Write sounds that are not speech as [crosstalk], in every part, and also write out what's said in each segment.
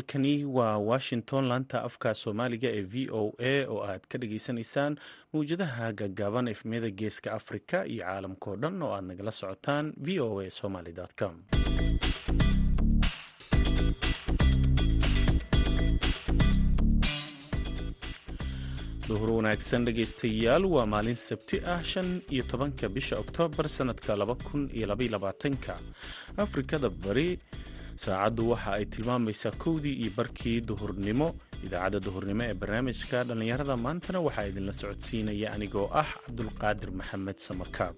halkani waa washington laanta afka soomaaliga ee v o a oo aad ka dhageysanaysaan mawjadaha gaggaaban efmiyada geeska afrika iyo caalamkao dhan oo aad nagala socotaan v o a somaly com. Duhur wanaagsan dhegaystayaal waa maalin sabti ah shan iyo tobanka bisha oktoobar sannadka laba kun iyo labayolabaatanka afrikada bari saacaddu waxa ay tilmaamaysaa kowdii iyo barkii duhurnimo. Idaacadda duhurnimo ee barnaamijka dhallinyarada maantana waxaa idinla socodsiinaya anigoo ah cabdulqaadir maxamed samakaab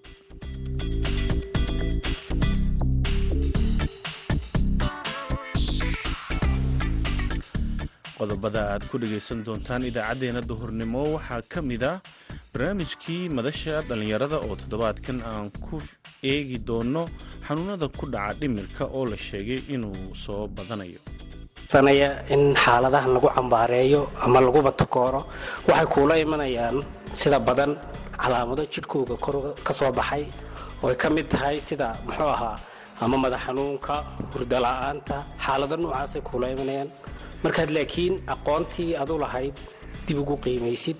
qodobada aad ku dhegaysan doontaan idaacaddeenna duhurnimo waxaa ka mid ah barnaamijkii madasha dhallinyarada oo toddobaadkan aan ku eegi doono xanuunada ku dhaca dhimirka oo la sheegay inuu soo badanayo. Sanaya in xaaladahan lagu cambaareeyo ama laguba takooro waxay kuula imanayaan sida badan calaamado jidhkooga kor ka soo baxay ooy ka mid tahay sida muxuu ahaa ama madax xanuunka hurdala-aanta xaalado noocaasay kuula imanayaan. Markaad laakiin aqoontii adu lahayd dib ugu qiimaysid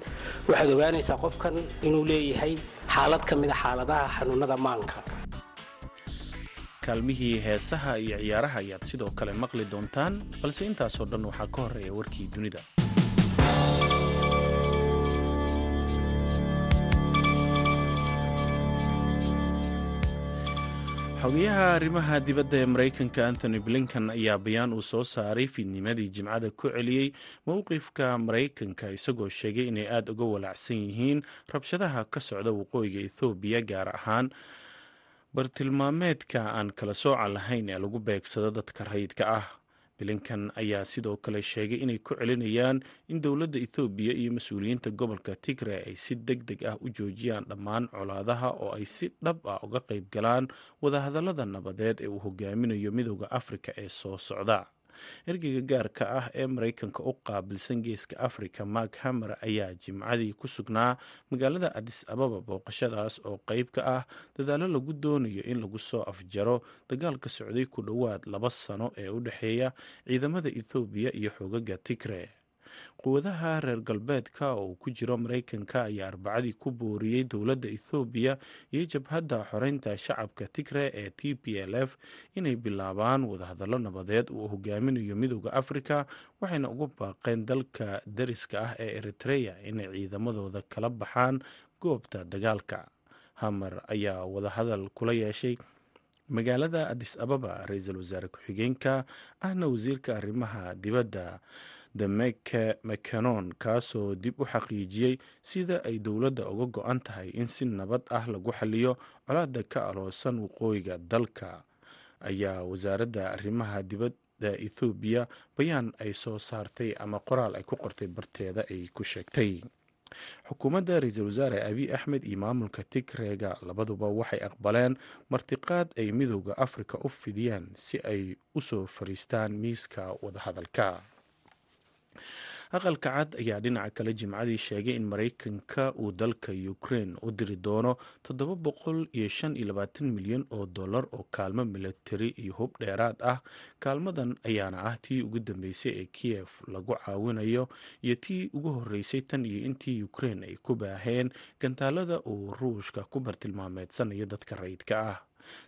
waxaad ogaanaysaa qofkan inuu leeyahay xaalad ka mida xaaladaha xanuunada maanka. Kaalmihii heesaha iyo ciyaaraha ayaad sidoo kale maqli doontaan balse intaasoo dhan waxaa ka horreeya warkii dunida xogayaha arrimaha dibadda ee maraykanka anthony blinkan ayaa bayaan uu soo saaray fiidnimadii jimcada ku celiyey mowqifka maraykanka isagoo sheegay inay aada uga walaacsan yihiin rabshadaha ka socda waqooyiga ethoobiya gaar ahaan bartilmaameedka aan kala sooca lahayn ee lagu beegsado dadka rayidka ah bilinkan ayaa sidoo kale sheegay inay ku celinayaan in dowladda ethoobiya iyo mas'uuliyiinta gobolka tigre ay si deg deg ah u joojiyaan dhammaan colaadaha oo ay si dhab ah uga qayb galaan wadahadallada nabadeed ee uu hogaaminayo midooda afrika ee soo socda ergeyga gaarka ah ee maraykanka u qaabilsan geeska afrika mark hamer ayaa jimcadii ku sugnaa magaalada adis ababa booqashadaas oo qeyb ka ah dadaalo lagu doonayo in lagu soo afjaro dagaalka socday ku dhowaad laba sano ee u dhexeeya ciidamada ethoobiya iyo xoogaga tigre quwadaha reer galbeedka oo ku jiro maraykanka ayaa arbacadii ku booriyey dowladda ethoobiya iyo jabhadda xoreynta shacabka tigre ee t p l f inay bilaabaan wadahadallo nabadeed uu hogaaminayo midooda afrika waxayna ugu baaqeen dalka dariska ah ee eritreya inay ciidamadooda kala baxaan goobta dagaalka. Hamer ayaa wadahadal kula yeeshay magaalada adis ababa ra'iisul wasaare ku-xigeenka ahna wasiirka arrimaha dibadda demeke mcanon kaasoo dib u xaqiijiyey sida ay dowladda uga go-an tahay in si nabad ah lagu xaliyo colaada ka aloosan waqooyiga dalka. Ayaa wasaaradda arrimaha dibadda ethoobiya bayaan ay soo saartay ama qoraal ay ku qortay barteeda ay ku sheegtay. Xukuumadda ra'iisul wasaare abiy axmed iyo maamulka tigreega labaduba waxay aqbaleen martiqaad ay midooda afrika u fidiyaan si ay u soo fariistaan miiska wadahadalka aqalka cad ayaa dhinaca kale jimcadii sheegay in maraykanka uu dalka ukraine u diri doono toddoba boqol iyo shan iyo labaatan milyan oo dollar oo kaalmo militari iyo hub dheeraad ah. Kaalmadan ayaana ah tii ugu dambeysay ee kiev lagu caawinayo iyo tii ugu horeysay tan iyo intii ukraine ay ku baaheen. Gantaalada uu ruushka ku bartilmaameedsanayo dadka rayidka ah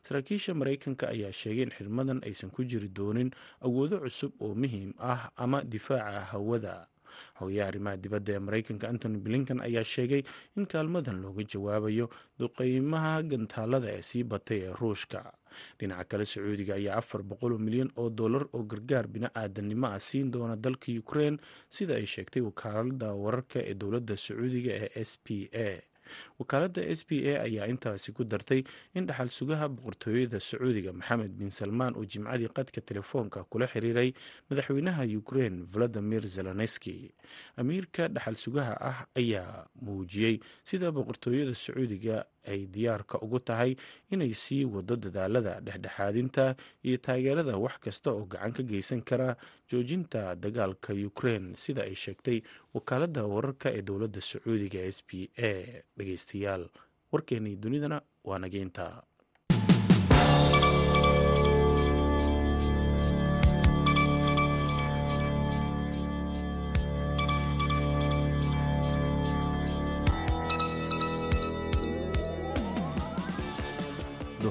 saraakiisha maraykanka ayaa sheegay in xirmadan aysan ku jiri doonin awoodo cusub oo muhiim ah ama difaaca hawada. Xogayaha arrimaha dibadda ee maraykanka antony blinkan ayaa sheegay in kaalmadan looga jawaabayo duqeymaha gantaalada ee sii batay ee ruushka. Dhinaca kale sacuudiga ayaa afar boqol milyan oo dollar oo gargaar bini-aadanimo ah siin doona dalka ukraine sida ay sheegtay wakaalada wararka ee dowladda sacuudiga ee s p a wakaaladda s b a ayaa intaasi ku dartay in dhaxal sugaha boqortooyada sacuudiga maxamed bin salmaan uu jimcadii qadka telefoonka kula xiriiray madaxweynaha ukraine valadimir zeloneski amiirka dhaxal sugaha ah ayaa muujiyey sida boqortooyada sacuudiga ay diyaarka ugu tahay inay sii wado dadaalada dhexdhexaadinta iyo taageerada wax kasta oo gacan ka geysan kara joojinta dagaalka ukraine. Sida ay sheegtay wakaaladda wararka ee dowladda sacuudiga s b a dhegeystayaal warkeenii dunidana waa nageynta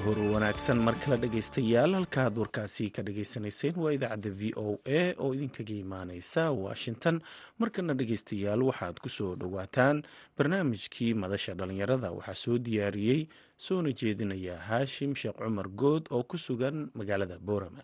wanaagsan mar kale dhegaystayaal halkaad warkaasi ka dhagaysanayseen waa idaacadda v o a oo idinkaga imaaneysa washington. Markana dhegaystayaal waxaad ku soo dhowaataan barnaamijkii madasha dhallinyarada. Waxaa soo diyaariyey soona jeedinaya haashim sheekh cumar good oo ku sugan magaalada boorama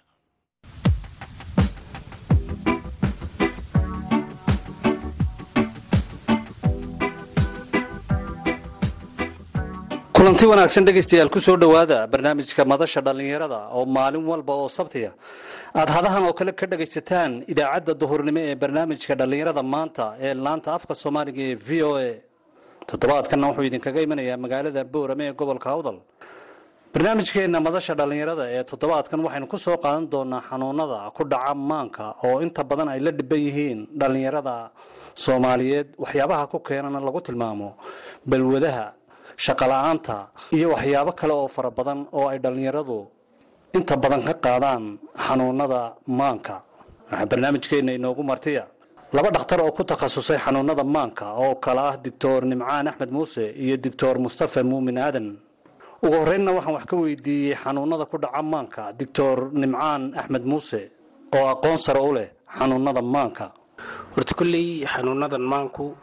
kulanti wanaagsan dhegaystayaal ku soo dhowaada barnaamijka madasha dhallinyarada oo maalin walba oo sabtiya aada hadahan oo kale ka dhagaysataan idaacadda duhurnimo ee barnaamijka dhallinyarada maanta ee laanta afka soomaaliga ee v o a. Toddobaadkanna wuxuu idinkaga imanayaa magaalada boorame ee gobolka awdal. Barnaamijkeenna madasha dhallinyarada ee toddobaadkan waxaynu ku soo qaadan doonaa xanuunada ku dhaca maanka oo inta badan ay la dhiban yihiin dhallinyarada soomaaliyeed. Waxyaabaha ku keenana lagu tilmaamo. Balwadaha shaqola'aanta iyo waxyaabo kale oo fara badan oo ay dhallinyaradu inta badan ka qaadaan xanuunada maanka. Waxaa barnaamijkeenna inoogu martiya laba dhakhtar oo ku takhasusay xanuunada maanka oo kale ah doctor nimcaan axmed muuse iyo doctor mustafa muumin aadan. Ugu horreynna waxaan wax ka weydiiyey xanuunada ku dhaca maanka doctor nimcaan axmed muuse oo aqoon sare u leh xanuunada maanka. Horta kolley xanuunadan maanku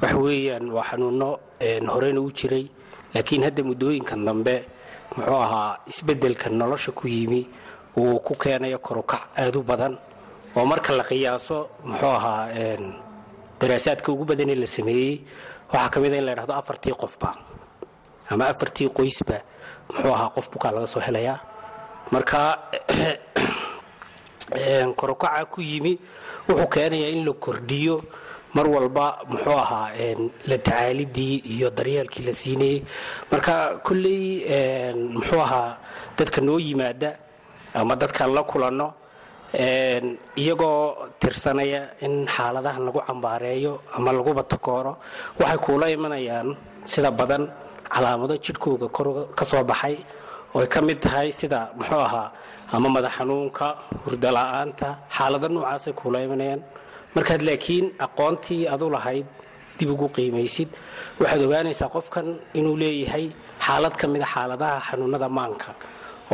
waxa weeyaan waa xanuuno horeyna u jiray. Laakiin hadda muddooyinkan dambe muxuu ahaa isbeddelka nolosha ku yimi. Uu ku keenayo korukac aad u badan. Oo marka la qiyaaso muxuu ahaa daraasaadka ugu badanee la sameeyey. Waxaa ka mid a in la ydhahdo afartii qofba ama afartii qoysba muxuu ahaa qof bukaa laga soo helayaa marka [clears throat] korukaca ku yimi wuxuu keenayaa in la kordhiyo mar walba muxuu ahaa la tacaalidii iyo daryeelkii la siinayey marka kolley muxuu ahaa dadka noo yimaada ama dadkaan la kulanno iyagoo tirsanaya in xaaladahan lagu cambaareeyo ama laguba takooro waxay kuula imanayaan sida badan calaamado jidhkooga ka soo baxay ooy ka mid tahay sida muxuu ahaa ama madax xanuunka hurdala-aanta xaalado noocaasay kuula imanayaan markaad laakiin aqoontii adu lahayd dib ugu qiimaysid waxaad ogaanaysaa qofkan inuu leeyahay xaalad ka mida xaaladaha xanuunada maanka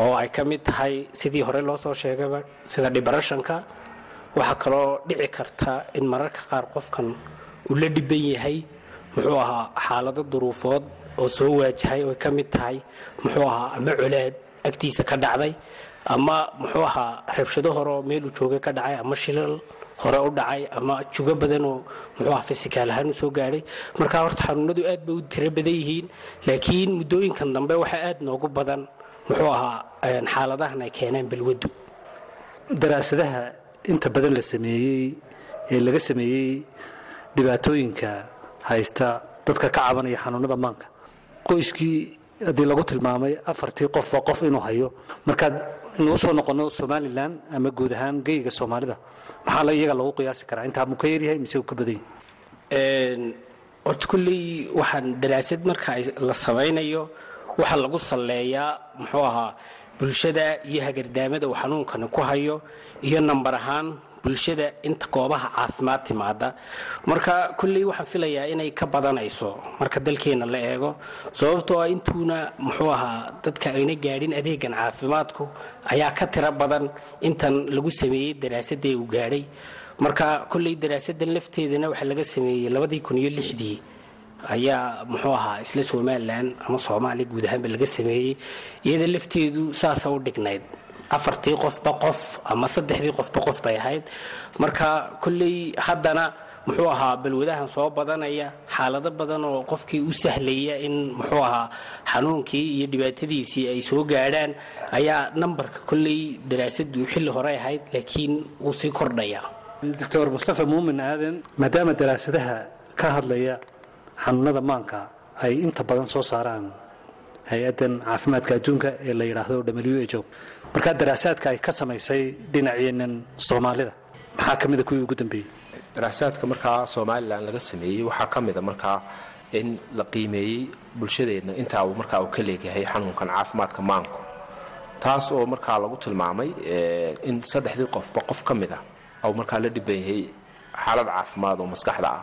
oo ay ka mid tahay sidii hore loo soo sheegaba sida dhibarashanka waxaa kaloo dhici karta in mararka qaar qofkan uu la dhiban yahay muxuu ahaa xaalado duruufood oo soo waajahay oo ka mid tahay muxuu ahaa ama colaad agtiisa ka dhacday ama muxuu ahaa rabshado horeoo meeluu joogay ka dhacay ama shilal hore u dhacay ama jugo badanoo muxuu aha fisikaal ahaan u soo gaadhay marka horta xanuunadu aad bay u tiro badan yihiin laakiin muddooyinkan dambe waxaa aad noogu badan muxuu ahaa xaaladahan ay keeneen balwadu daraasadaha inta badan la sameeyey ee laga sameeyey dhibaatooyinka haysta dadka ka cabanaya xanuunada maanka. Qoyskii haddii lagu tilmaamay afartii qofba qof inuu hayo. Markaad inuu soo noqono somalilan ama guud ahaan geyga soomaalida. Maxaa iyaga lagu qiyaasi karaa? Intaa muu ka yaryahay mise uu ka badan yahay? Horta kulley waxaan daraasad marka la samaynayo waxaa lagu salleeyaa muxuu ahaa bulshada iyo hagardaamada uu xanuunkani ku hayo iyo nambar ahaan bulshada inta goobaha caafimaad timaada marka kulley waxaan filayaa inay ka badanayso marka dalkeenna la eego sababtoo ah intuuna muxuu ahaa dadka ayna gaadhin adeegan caafimaadku ayaa ka tiro badan intan lagu sameeyey daraasadee uu gaadhay. Marka kulley daraasadan lafteedana waxaa laga sameeyey labadii kun iyo lixdii ayaa muxuu ahaa isla somalilan ama soomaaliya guud ahaanba laga sameeyey. Iyada lafteedu saasa u dhignayd. Afartii qofba qof ama saddexdii qofba qof bay ahayd. Marka kolley haddana muxuu ahaa balwadahan soo badanaya xaalado badan oo qofkii u sahlaya in muxuu ahaa xanuunkii iyo dhibaatadiisii ay soo gaadhaan ayaa nambarka kolley daraasadu xilli hore ahayd laakiin wuu sii kordhaya doctor mustafa muumin aadan maadaama daraasadaha ka hadlaya xanuunada maanka ay inta badan soo saaraan hay'addan caafimaadka adduunka ee la yidhaahdo w h o. Markaa daraasaadka ay ka samaysay dhinaceenan soomaalida. Maxaa ka mida kuwii ugu dambeeyey? Daraasaadka markaa somalilan laga sameeyey waxaa ka mida markaa in la qiimeeyey bulshadeenna intaa uu markaa uu ka leegyahay xanuunkan caafimaadka maanku. Taas oo markaa lagu tilmaamay in saddexdii qofba qof ka mid a au markaa la dhiban yahay xaalad caafimaad oo maskaxda ah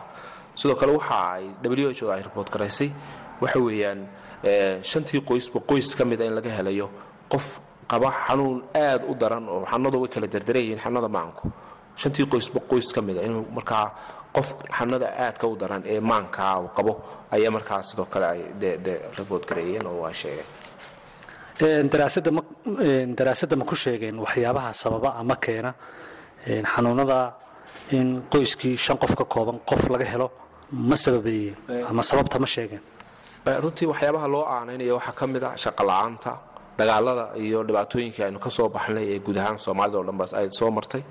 sidoo kale waxa ay w h o ay riboort garaysay waxa weeyaan shantii qoysba qoys ka mida in laga helayo qof qaba xanuun aad u daran oo xanuunadu way kala dardaran yihiin xanuunada maanku. Shantii qoysba qoys ka mida inuu markaa qof xanuunada aadka u daran ee maankaa uu qabo ayaa markaa sidoo kale ay de rabood gareeyeen oo waa sheegeen daraasadda ma ku sheegeen waxyaabaha sababa ama keena? Xanuunada in qoyskii shan qof ka kooban qof laga helo ma sababeeyeen ama sababta ma sheegeen runtii waxyaabaha loo aanaynayo waxaa ka mid a shaqola'aanta dagaalada iyo dhibaatooyinkii aynu ka soo baxnay ee guud ahaan soomaalida o dhan baas ay soo martay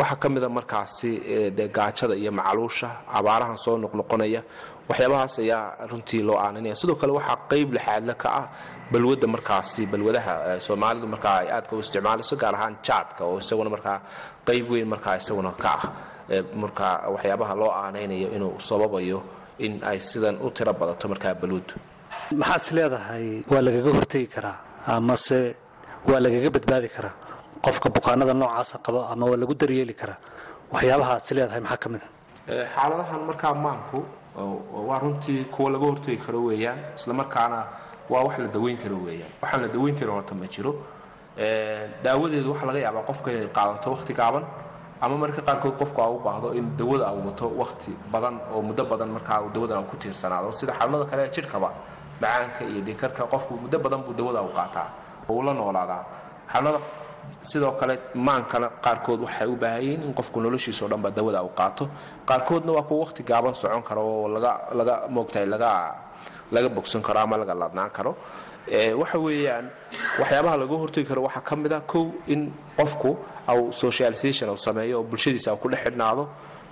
waxaa ka mida markaasi de gaajada iyo macaluusha abaarahan soo noqnoqonaya waxyaabahaas ayaa runtii loo aananaya sidoo kale waxaa qeyb lixaadle ka ah balwadda markaasi balwadaha soomaalidu markaa ay aadka u isticmaalayso gaar ahaan jaadka oo isaguna markaa qeyb weyn markaa isaguna ka ah markaa waxyaabaha loo aanaynayo inuu sababayo in ay sidan u tiro badato markaa balwaddu maxaad is leedahay waa lagaga hortegi karaa amase waa lagaga badbaadi karaa? Qofka bukaanada noocaasa qaba ama waa lagu daryeeli karaa? Waxyaabaha ad is leedahay maxaa ka mid a xaaladahan markaa maanku waa runtii kuwa laga hortegi karo weeyaan islamarkaana waa wax la daweyn karo weeyaan. Waxaan la daweyn karin horta ma jiro. Daawadeedu waxaa laga yaabaa qofka inay qaadato wakhti gaaban ama marka qaarkood qofku a u baahdo in dawada uu wato wakhti badan oo muddo badan markaa dawada ku tiirsanaado. Sida xanuunada kale ee jidhkaba macaanka iyo dhikarka qofku muddo badan buu dawada u qaataa oo uu la noolaadaa. Xanuunada sidoo kale maankana qaarkood waxay u baahan yihiin in qofku noloshiisa o dhanba dawada u qaato. Qaarkoodna waa kuwa wakhti gaaban socon karo oo laga moogtahay laga bogsan karo ama laga laadnaan karo. Waxa weeyaan waxyaabaha laga hortegi karo waxaa ka mid a kow in qofku au socialization uu sameeyo oo bulshadiisa ku dhex xidhnaado.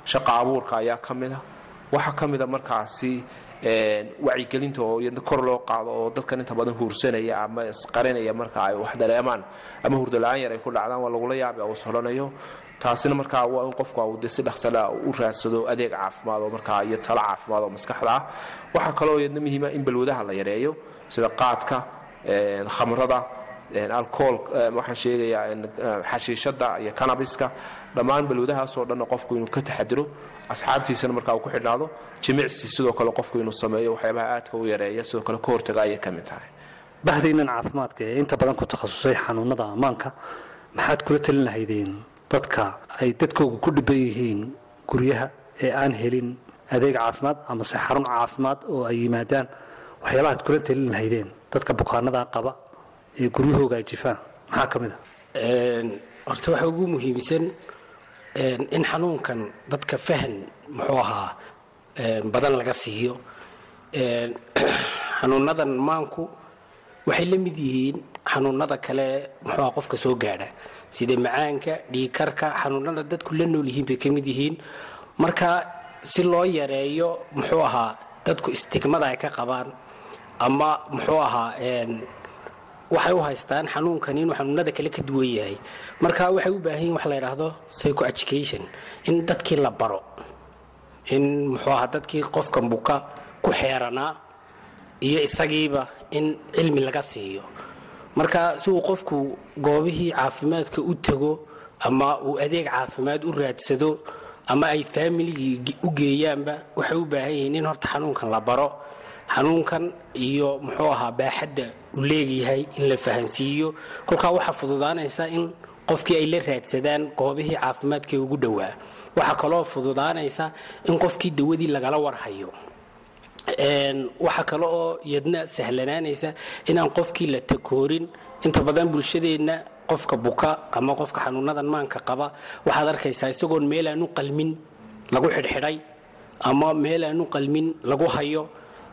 Shaqa abuurka ayaa ka mid a waxaa ka mid a markaasi wacyigelinta oo kor loo qaado oo dadkan inta badan huursanaya ama isqarinaya marka ay wax dareemaan ama hurdala-aan yar ay ku dhacdaan waa lagula yaabi uu solanayo taasina markaa waa in qofku de si dhaqsala u raadsado adeeg caafimaad oo markaa iyo talo caafimaad oo maskaxda ah. Waxaa kaloo iyadna muhiima in balwadaha la yareeyo sida qaadka khamrada alcohol waxaan sheegayaa xashiishada iyo canabiska dhammaan balwadahaasoo dhanna qofku inuu ka taxadiro asxaabtiisana markaa uu ku xidhnaado jimicsi sidoo kale qofku inuu sameeyo waxyaabaha aadka u yareeya sidoo kale ka hortaga ayay ka mid tahay. Bahdaynan caafimaadka ee inta badan ku takhasusay xanuunada ammaanka maxaad kula talin lahaydeen dadka ay dadkooga ku dhiban yihiin guryaha ee aan helin adeeg caafimaad amase xarun caafimaad oo ay yimaadaan waxyaabahaad kula talin lahaydeen dadka bukaanada qaba ee guryahooga ay jifaan. Maxaa ka mid a horta waxa ugu muhiimsan in xanuunkan dadka fahan muxuu ahaa badan laga siiyo. [clears throat] Xanuunadan maanku waxay la mid yihiin xanuunada kale muxuu aha qofka soo gaadha. Sida macaanka dhiikarka xanuunada dadku la nool yihiin bay ka mid yihiin. Marka si loo yareeyo muxuu ahaa dadku istigmada ay ka qabaan ama muxuu ahaa waxay u haystaan xanuunkan inuu xanuunada kale ka duwan yahay. Marka waxay u baahan yihiin wax la yidhaahdo psycho education in dadkii la baro. In muxuu ahaa dadkii qofka buka ku xeeranaa iyo isagiiba in cilmi laga siiyo. Marka si uu qofku goobihii caafimaadka u tago ama uu adeeg caafimaad u raadsado ama ay faamiligii u geeyaanba waxay u baahan yihiin in horta xanuunkan la baro xanuunkan iyo muxuu ahaa baaxadda uu leeyahay in la fahansiiyo. Kolkaa waxaa fududaanaysa in qofkii ay la raadsadaan goobihii caafimaadkae ugu dhowaa. Waxaa kaloo fududaanaysa in qofkii dawadii lagala warhayo. Waxaa kale oo iyadna sahlanaanaysa inaan qofkii la takoorin. Inta badan bulshadeenna qofka buka ama qofka xanuunadan maanka qaba. Waxaad arkaysaa isagoon meel aanu qalmin lagu xidhxidhay ama meel aanu qalmin lagu hayo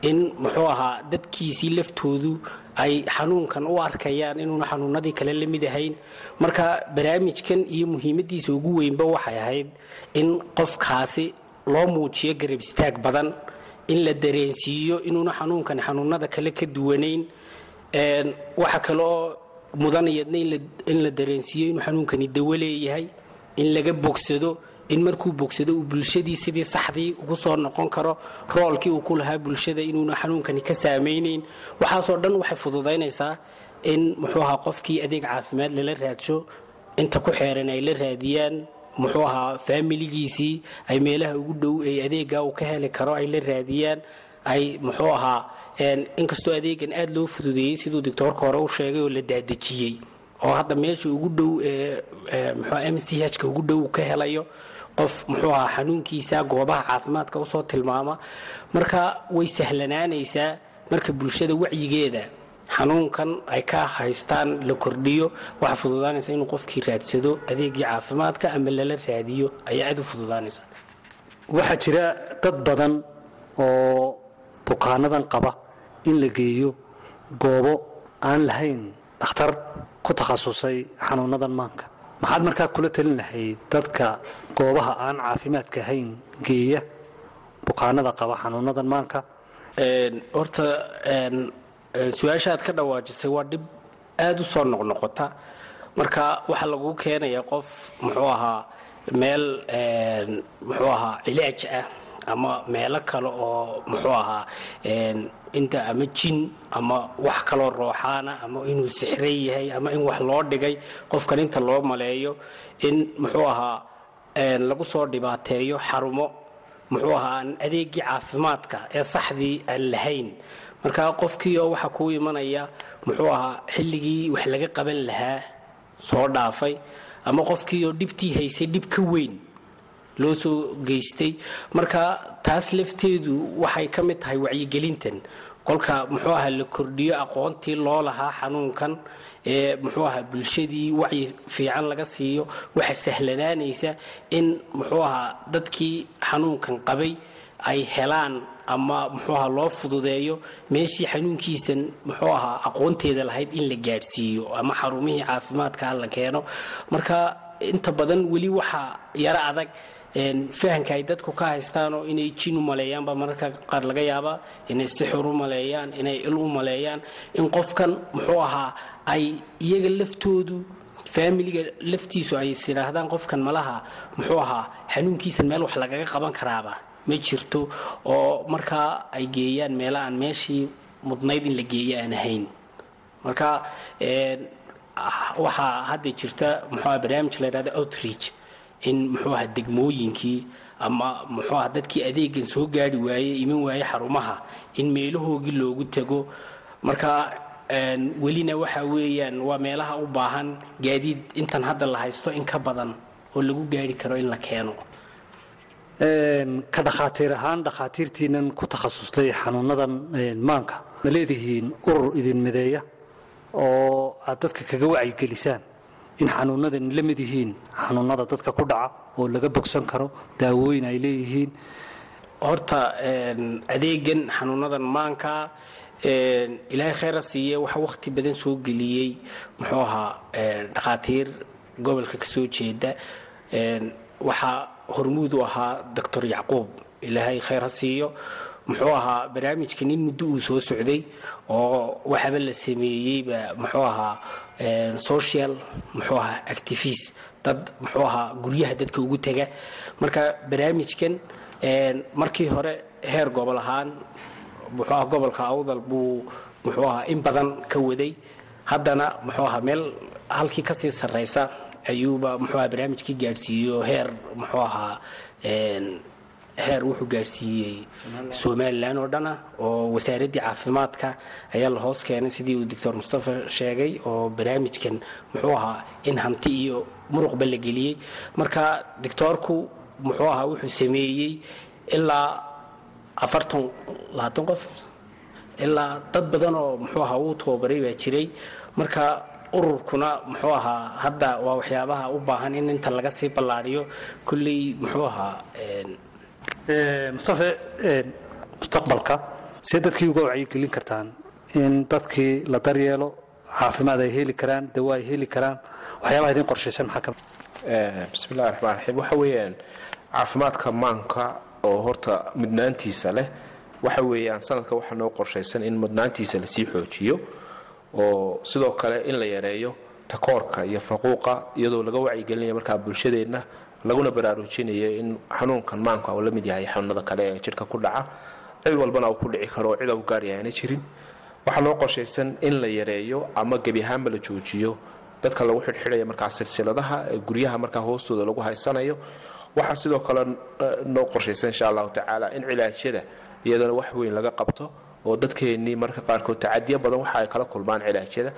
in muxuu ahaa dadkiisii laftoodu ay xanuunkan u arkayaan inuuna xanuunadii kale la mid ahayn. Marka barnaamijkan iyo muhiimadiisa ugu weynba waxay ahayd in qofkaasi loo muujiyo garab istaag badan in la dareensiiyo inuuna xanuunkan xanuunada kale ka duwanayn. Waxa kale oo mudanayadna in la dareensiiyo inuu xanuunkani dawo leeyahay in laga bogsado in markuu bogsado uu bulshadii sidii saxdii ugu soo noqon karo roolkii uu ku lahaa bulshada inuuna xanuunkani ka saamaynayn waxaasoo dhan waxay fududaynaysaa in muxuu ahaa qofkii adeeg caafimaad lala raadsho inta ku xeeran ay la raadiyaan muxuu ahaa faamiligiisii ay meelaha ugu dhow ee adeega uu ka heli karo ay la raadiyaan ay muxuu ahaa inkastoo adeegan aad loo fududeeyey siduu doctoorka hore u sheegay oo la daadejiyey oo hadda meesha ugu dhow mxu m c h-ka ugu dhow ka helayo qof muxuu ahaa xanuunkiisa goobaha caafimaadka u soo tilmaama. Marka way sahlanaanaysaa marka bulshada wacyigeeda xanuunkan ay ka haystaan la kordhiyo waxa fududaanaysa inuu qofkii raadsado adeegii caafimaadka ama lala raadiyo ayaa aad u fududaanaysa. Waxaa jira dad badan oo bukaanadan qaba in la geeyo goobo aan lahayn dhakhtar ku takhasusay xanuunadan maanka maxaad markaa kula talin lahayd dadka goobaha aan caafimaadka ahayn geeya bukaanada qaba xanuunadan maanka? Horta su'aasha aad ka dhawaajisay waa dhib aada u soo noqnoqota. Marka waxaa lagu keenayaa qof muxuu ahaa meel muxuu ahaa cilaaj ah ama meelo kale oo muxuu ahaa inta ama jin ama wax kaloo rooxaana ama inuu sixran yahay ama in wax loo dhigay qofkan inta loo maleeyo in muxuu ahaa lagu soo dhibaateeyo xarumo muxuu ahaa aan adeegii caafimaadka ee saxdii aan lahayn. Marka qofkiioo waxaa kuu imanaya muxuu ahaa xilligii wax laga qaban lahaa soo dhaafay ama qofkiioo dhibtii haysay dhib ka weyn loo soo geystay. Marka taas lafteedu waxay ka mid tahay wacyigelintan. Kolka muxuu ahaa la kordhiyo aqoontii loo lahaa xanuunkan ee muxuu ahaa bulshadii wacyi fiican laga siiyo waxa sahlanaanaysa in muxuu ahaa dadkii xanuunkan qabay ay helaan ama muxuu ahaa loo fududeeyo meeshii xanuunkiisan muxuu ahaa aqoonteeda lahayd in la gaadhsiiyo ama xarumihii caafimaadka la keeno. Marka inta badan weli waxaa yaro adag fahanka ay dadku ka haystaanoo inay jin u maleeyaanba mararka qaar laga yaabaa inay sixir u inay il u in qofkan muxuu ahaa ay iyaga laftoodu faamiliga laftiisu ay is yidhaahdaan qofkan malaha muxuu ahaa xanuunkiisan meel wax lagaga qaban karaaba. Ma jirto oo markaa ay geeyaan meela aan meeshii mudnayd in la geeyo aan ahayn. Marka waxaa hadda jirta muxuuaha barnaamij la yidhahda outreach in muxuu aha degmooyinkii ama muxuu aha dadkii adeegan soo gaari waaye iman waaye xarumaha in meelahoogii loogu tago marka welina waxa weeyaan waa meelaha u baahan gaadiid intan hadda la haysto in ka badan oo lagu gaari karo in la keeno. Ka dhakhaatiir ahaan dhakhaatiirtiinan ku takhasustay xanuunadan maanka. Ma leedihiin urur idin mideeya oo aad dadka kaga wacyigelisaan in xanuunadan la mid yihiin xanuunada dadka ku dhaca oo laga bogsan karo daawooyin ay leeyihiin horta adeegan xanuunadan maanka ilaahay kheyra siiye waxa wakhti badan soo geliyey. Muxuu ahaa dhakhaatiir gobolka ka soo jeeda. Waxaa hormuud u ahaa doctor yacquub. Ilaahay kheyr ha siiyo muxuu ahaa barnaamijkan in muddo uu soo socday oo waxaaba la sameeyeyba muxuu ahaa social muxuu ahaa activist dad muxuu ahaa guryaha dadka ugu tega. Marka barnaamijkan markii hore heer gobol ahaan muxuu ahaa gobolka awdal buu muxuu ahaa in badan ka waday. Haddana muxuu ahaa meel halkii ka sii sarraysa ayuuba muxuu ahaa barnaamijkii gaadhsiiyo heer muxuu ahaa heer wuxuu gaadhsiiyey somalilan oo dhana oo wasaaraddii caafimaadka ayaa la hoos keenay sidii uu doctor mustafa sheegay oo barnaamijkan muxuu ahaa in hanti iyo muruqba la geliyey. Marka doctoorku muxuu ahaa wuxuu sameeyey ilaa afartan labaatan qof ilaa dad badan oo muxuu ahaa uu tababaray baa jiray. Marka ururkuna muxuu ahaa hadda waa waxyaabaha u baahan in inta laga sii ballaadhiyo kulley muxuu ahaa mustaqbalka see dadkii uga wacyigelin kartaan in dadkii la daryeelo caafimaad ay heli karaan dawo ay heli karaan waxyaabaha idin qorshaysan maxaa ka mid bismillahi raxmaan raxiim waxa weeyaan caafimaadka maanka oo horta mudnaantiisa leh waxa weeyaan sanadka waxaa noo qorshaysan in mudnaantiisa la sii xoojiyo oo sidoo kale in la yareeyo takoorka iyo faquuqa iyadoo laga wacyigelinaya markaa bulshadeenna laguna baraarujinayo in xanuunkan maanka uu la yahay xanuunada kale ee jidhka ku dhaca. Cid walbana uu ku dhici karo oo cida u gaaryahay aana jirin. Waxaa noo qorshaysan in la yareeyo ama gebi ahaanba la joojiyo. Dadka lagu xidhxidhaya markaa silsiladaha guryaha markaa hoostooda lagu haysanayo. Waxaa sidoo kale noo qorshaysan insha allahu tacaala in cilaajyada iyadana wax weyn laga qabto oo dadkeennii marka qaarkood tacadiyo badan waxa ay kala kulmaan cilaajyada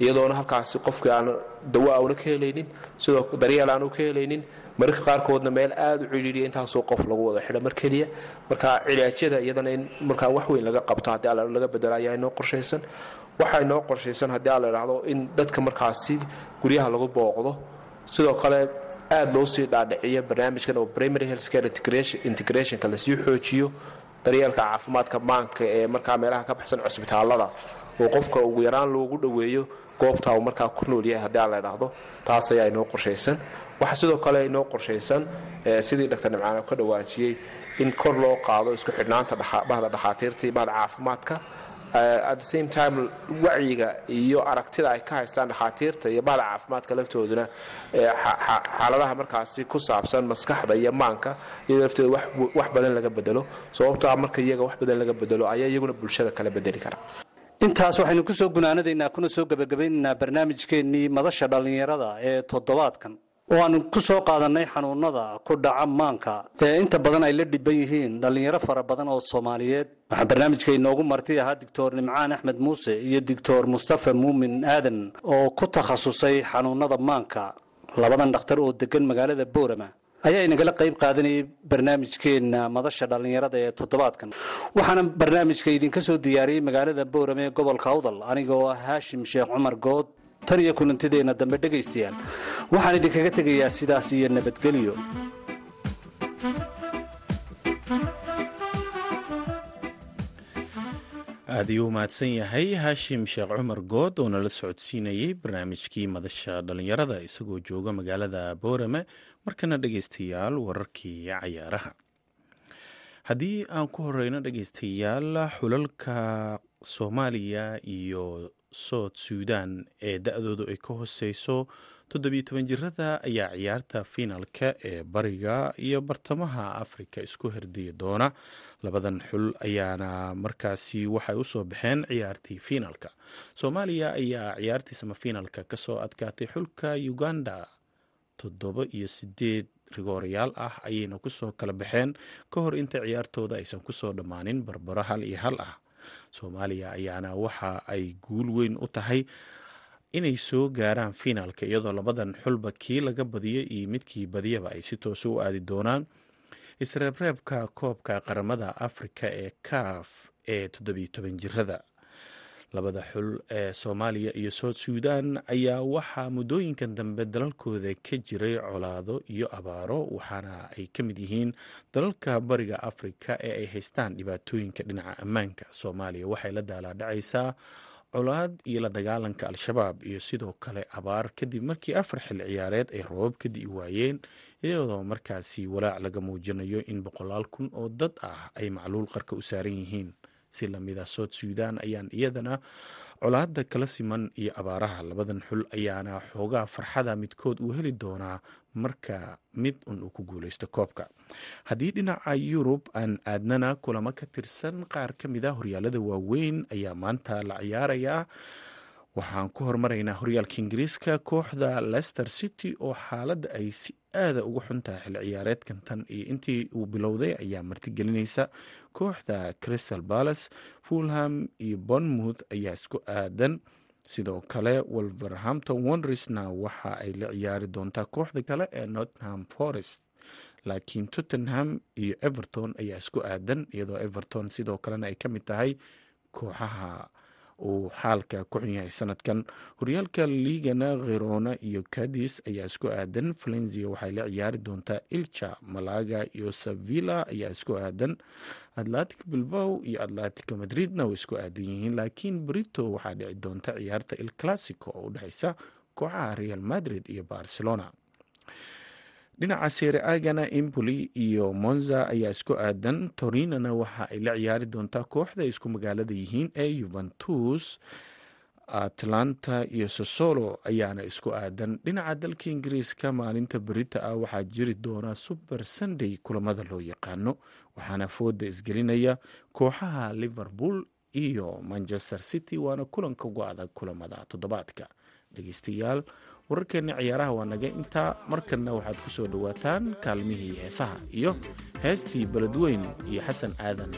iyadoona halkaasi qofkii aan dawo auna ka helaynin sidoo daryeel aanu ka helaynin mararka qaarkoodna meel aada u cidhiidhiya intaasoo qof lagu wada xidho. Mar keliya marka cilaajyada iyadana in markaa wax weyn laga qabto haddii alla laga bedelo ayaa inoo qorshaysan. Waxaa inoo qorshaysan haddii alla idhaahdo in dadka markaasi guryaha lagu booqdo. Sidoo kale aada loo sii dhaadhiciyo barnaamijkan oo primary health care integrationka la sii xoojiyo. Daryeelka caafimaadka maanka ee markaa meelaha ka baxsan cusbitaalada oo qofka ugu yaraan loogu dhoweeyo goobta uu markaa ku nool yahay haddii aan la idhaahdo taas ayaa inoo qorshaysan. Waxaa sidoo kale inoo qorshaysan sidii dr nimcaan ka dhawaajiyey in kor loo qaado isku xidhnaanta bahda dhakhaatiirta iyo bahda caafimaadka. At the same time wacyiga iyo aragtida ay ka haystaan dhakhaatiirta iyo bahda caafimaadka laftooduna xaaladaha markaasi ku saabsan maskaxda iyo maanka iyadoo laftooda wax badan laga bedelo. Sababtaa marka iyaga wax badan laga bedelo ayaa iyaguna bulshada kala bedeli kara intaas waxaynu ku soo gunaanadaynaa kuna soo gebagabaynaynaa barnaamijkeennii madasha dhallinyarada ee toddobaadkan. Oo aanu ku soo qaadannay xanuunada ku dhaca maanka ee inta badan ay la dhiban yihiin dhallinyaro fara badan oo soomaaliyeed. Waxaa barnaamijka inoogu marti ahaa doctor nimcaan axmed muuse iyo doctor mustafa muumin aadan oo ku takhasusay xanuunada maanka. Labadan dhakhtar oo degan magaalada boorama ayaa inagala qayb qaadanayay barnaamijkeenna madasha dhallinyarada ee toddobaadkan. Waxaana barnaamijka idinka soo diyaariyey magaalada boorame ee gobolka awdal aniga oo ah haashim sheekh cumar good tan iyo kulantideenna dambe dhegaystayaal. Waxaan idinkaga tegayaa sidaas iyo nabadgelyo. Aad ayuu mahadsan yahay haashim sheekh cumar good oo nala socodsiinayey barnaamijkii madasha dhallinyarada isagoo jooga magaalada boorame markana dhegaystayaal wararkii cayaaraha. Haddii aan ku horeyno dhegaystayaal xulalka soomaaliya iyo sood suudan ee da-doodu ay ka hooseyso toddobiyo toban jirada ayaa ciyaarta fiinalka ee bariga iyo bartamaha afrika isku herdiyi doona. Labadan xul ayaana markaasi waxay u soo baxeen ciyaartii fiinalka. Soomaaliya ayaa ciyaartii samafiinalka ka soo adkaatay xulka uganda toddoba iyo sideed rigoorayaal ah ayayna ku soo kala baxeen ka hor inta ciyaartooda aysan ku soo dhammaanin barbaro hal iyo hal ah. Soomaaliya ayaana waxa ay guul weyn u tahay inay soo gaaraan fiinaalka iyadoo labadan xulba kii laga badiyo iyo midkii badiyaba ay si toosa u aadi doonaan. Isreebreebka koobka qaramada afrika ee kaaf ee toddobiyo toban jirada labada xul ee soomaaliya iyo soud suudan ayaa waxaa muddooyinkan dambe dalalkooda ka jiray colaado iyo abaaro waxaana ay ka mid yihiin dalalka bariga afrika ee ay haystaan dhibaatooyinka dhinaca ammaanka. Soomaaliya waxay la daalaadhacaysaa colaad iyo la dagaalanka al-shabaab iyo sidoo kale abaar kadib markii afar xil ciyaareed ay roobab ka di'i waayeen iyadoo markaasi walaac laga muujinayo in boqolaal kun oo dad ah ay macluul qarka u saaran yihiin si lamida soud suudan ayaan iyadana colaada kala siman iyo abaaraha labadan xul ayaana xoogaa farxada midkood uu heli doonaa marka mid un uu ku guuleysto koobka. Haddii dhinaca yurub aan aadnana kulamo ka tirsan qaar ka mid a horyaalada waaweyn ayaa maanta la ciyaarayaa. Waxaan ku hormaraynaa horyaalka ingiriiska kooxda leicester city oo xaaladda ay si aada uga xuntahay xil ciyaareedkan tan iyo intii uu bilowday ayaa martigelinaysa kooxda crystal palace fulham iyo bournemouth ayaa isku aadan. Sidoo kale wolverhampton wondersna waxa ay la ciyaari doontaa kooxda kale ee nottingham forest. Laakiin tottenham iyo everton ayaa isku aadan iyadoo everton sidoo kalena ay ka mid tahay kooxaha uu xaalka ku xun yahay sanadkan. Horyaalka liigana kherona iyo cadis ayaa isku aadan. Valenzia waxay la ciyaari doontaa ilcha malaga iyo sevilla ayaa isku aadan. Atlantic bilbow iyo atlantico madridna way isku aadan yihiin laakiin brito waxaa dhici doonta ciyaarta il classico oo u dhexeysa kooxaha real madrid iyo barcelona dhinaca seere agana impoli iyo monza ayaa isku aadan. Torinana waxa ay la ciyaari doontaa kooxda isku magaalada yihiin ee yuventus atlanta iyo sosolo ayaana isku aadan. Dhinaca dalka ingiriiska maalinta berita ah waxaa jiri doona super sunday kulamada loo yaqaano waxaana fooda isgelinaya kooxaha liverpool iyo manchester city waana kulanka ugu adag kulamada toddobaadka. Dhegeystayaal wararkeenna ciyaaraha waa naga. Intaa markanna waxaad ku soo dhowaataan kaalmihii heesaha iyo heestii beledweyn iyo xasan aadan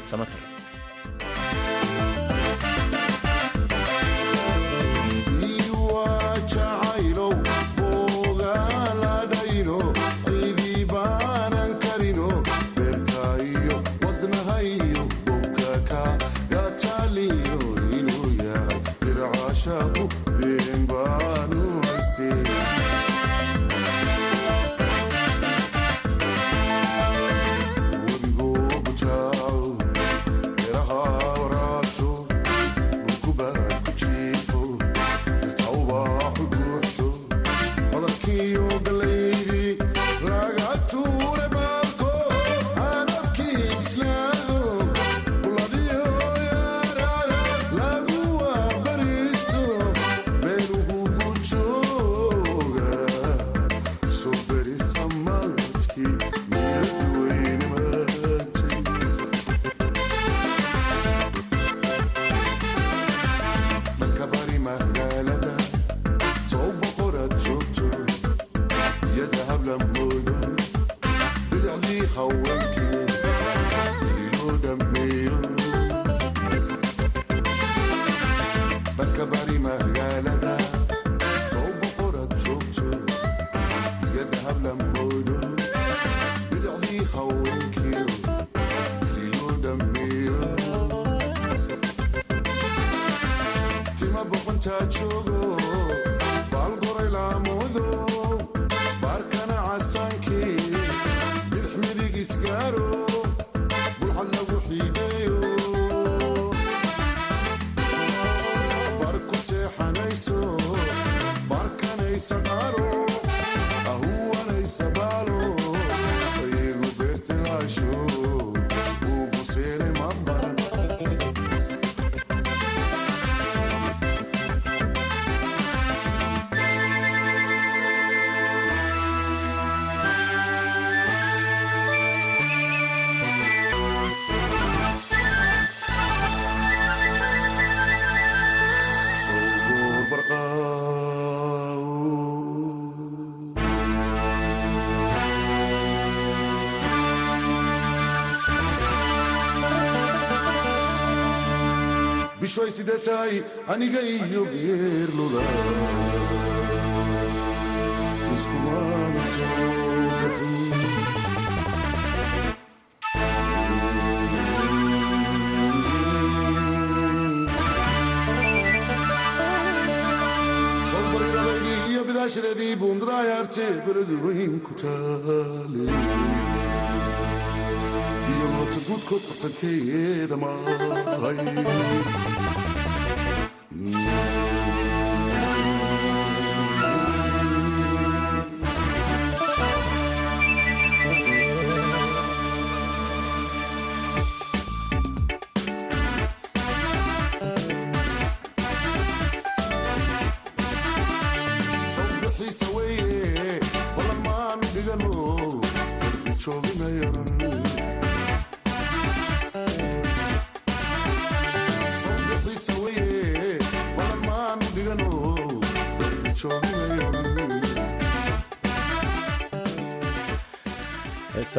samatar bishoy sidee tahay aniga iyo geerluda iyo bidaashadeedii buundaraayaarte beladu weyn ku taale guudkood bartankeeda maray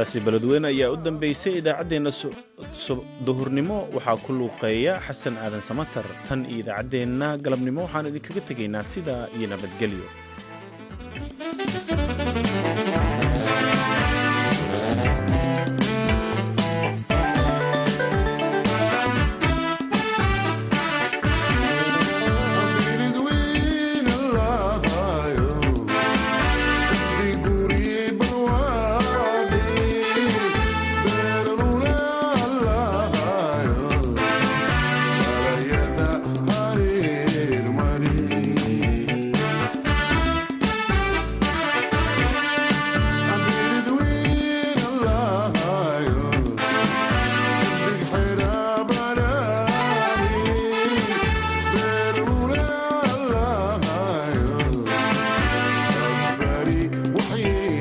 heestaasi beledweyne ayaa u dambeysay idaacaddeenna duhurnimo. Waxaa ku luuqeeya xasan aadan samatar. Tan iyo idaacaddeenna galabnimo waxaan idinkaga tegaynaa sidaa iyo nabadgelyo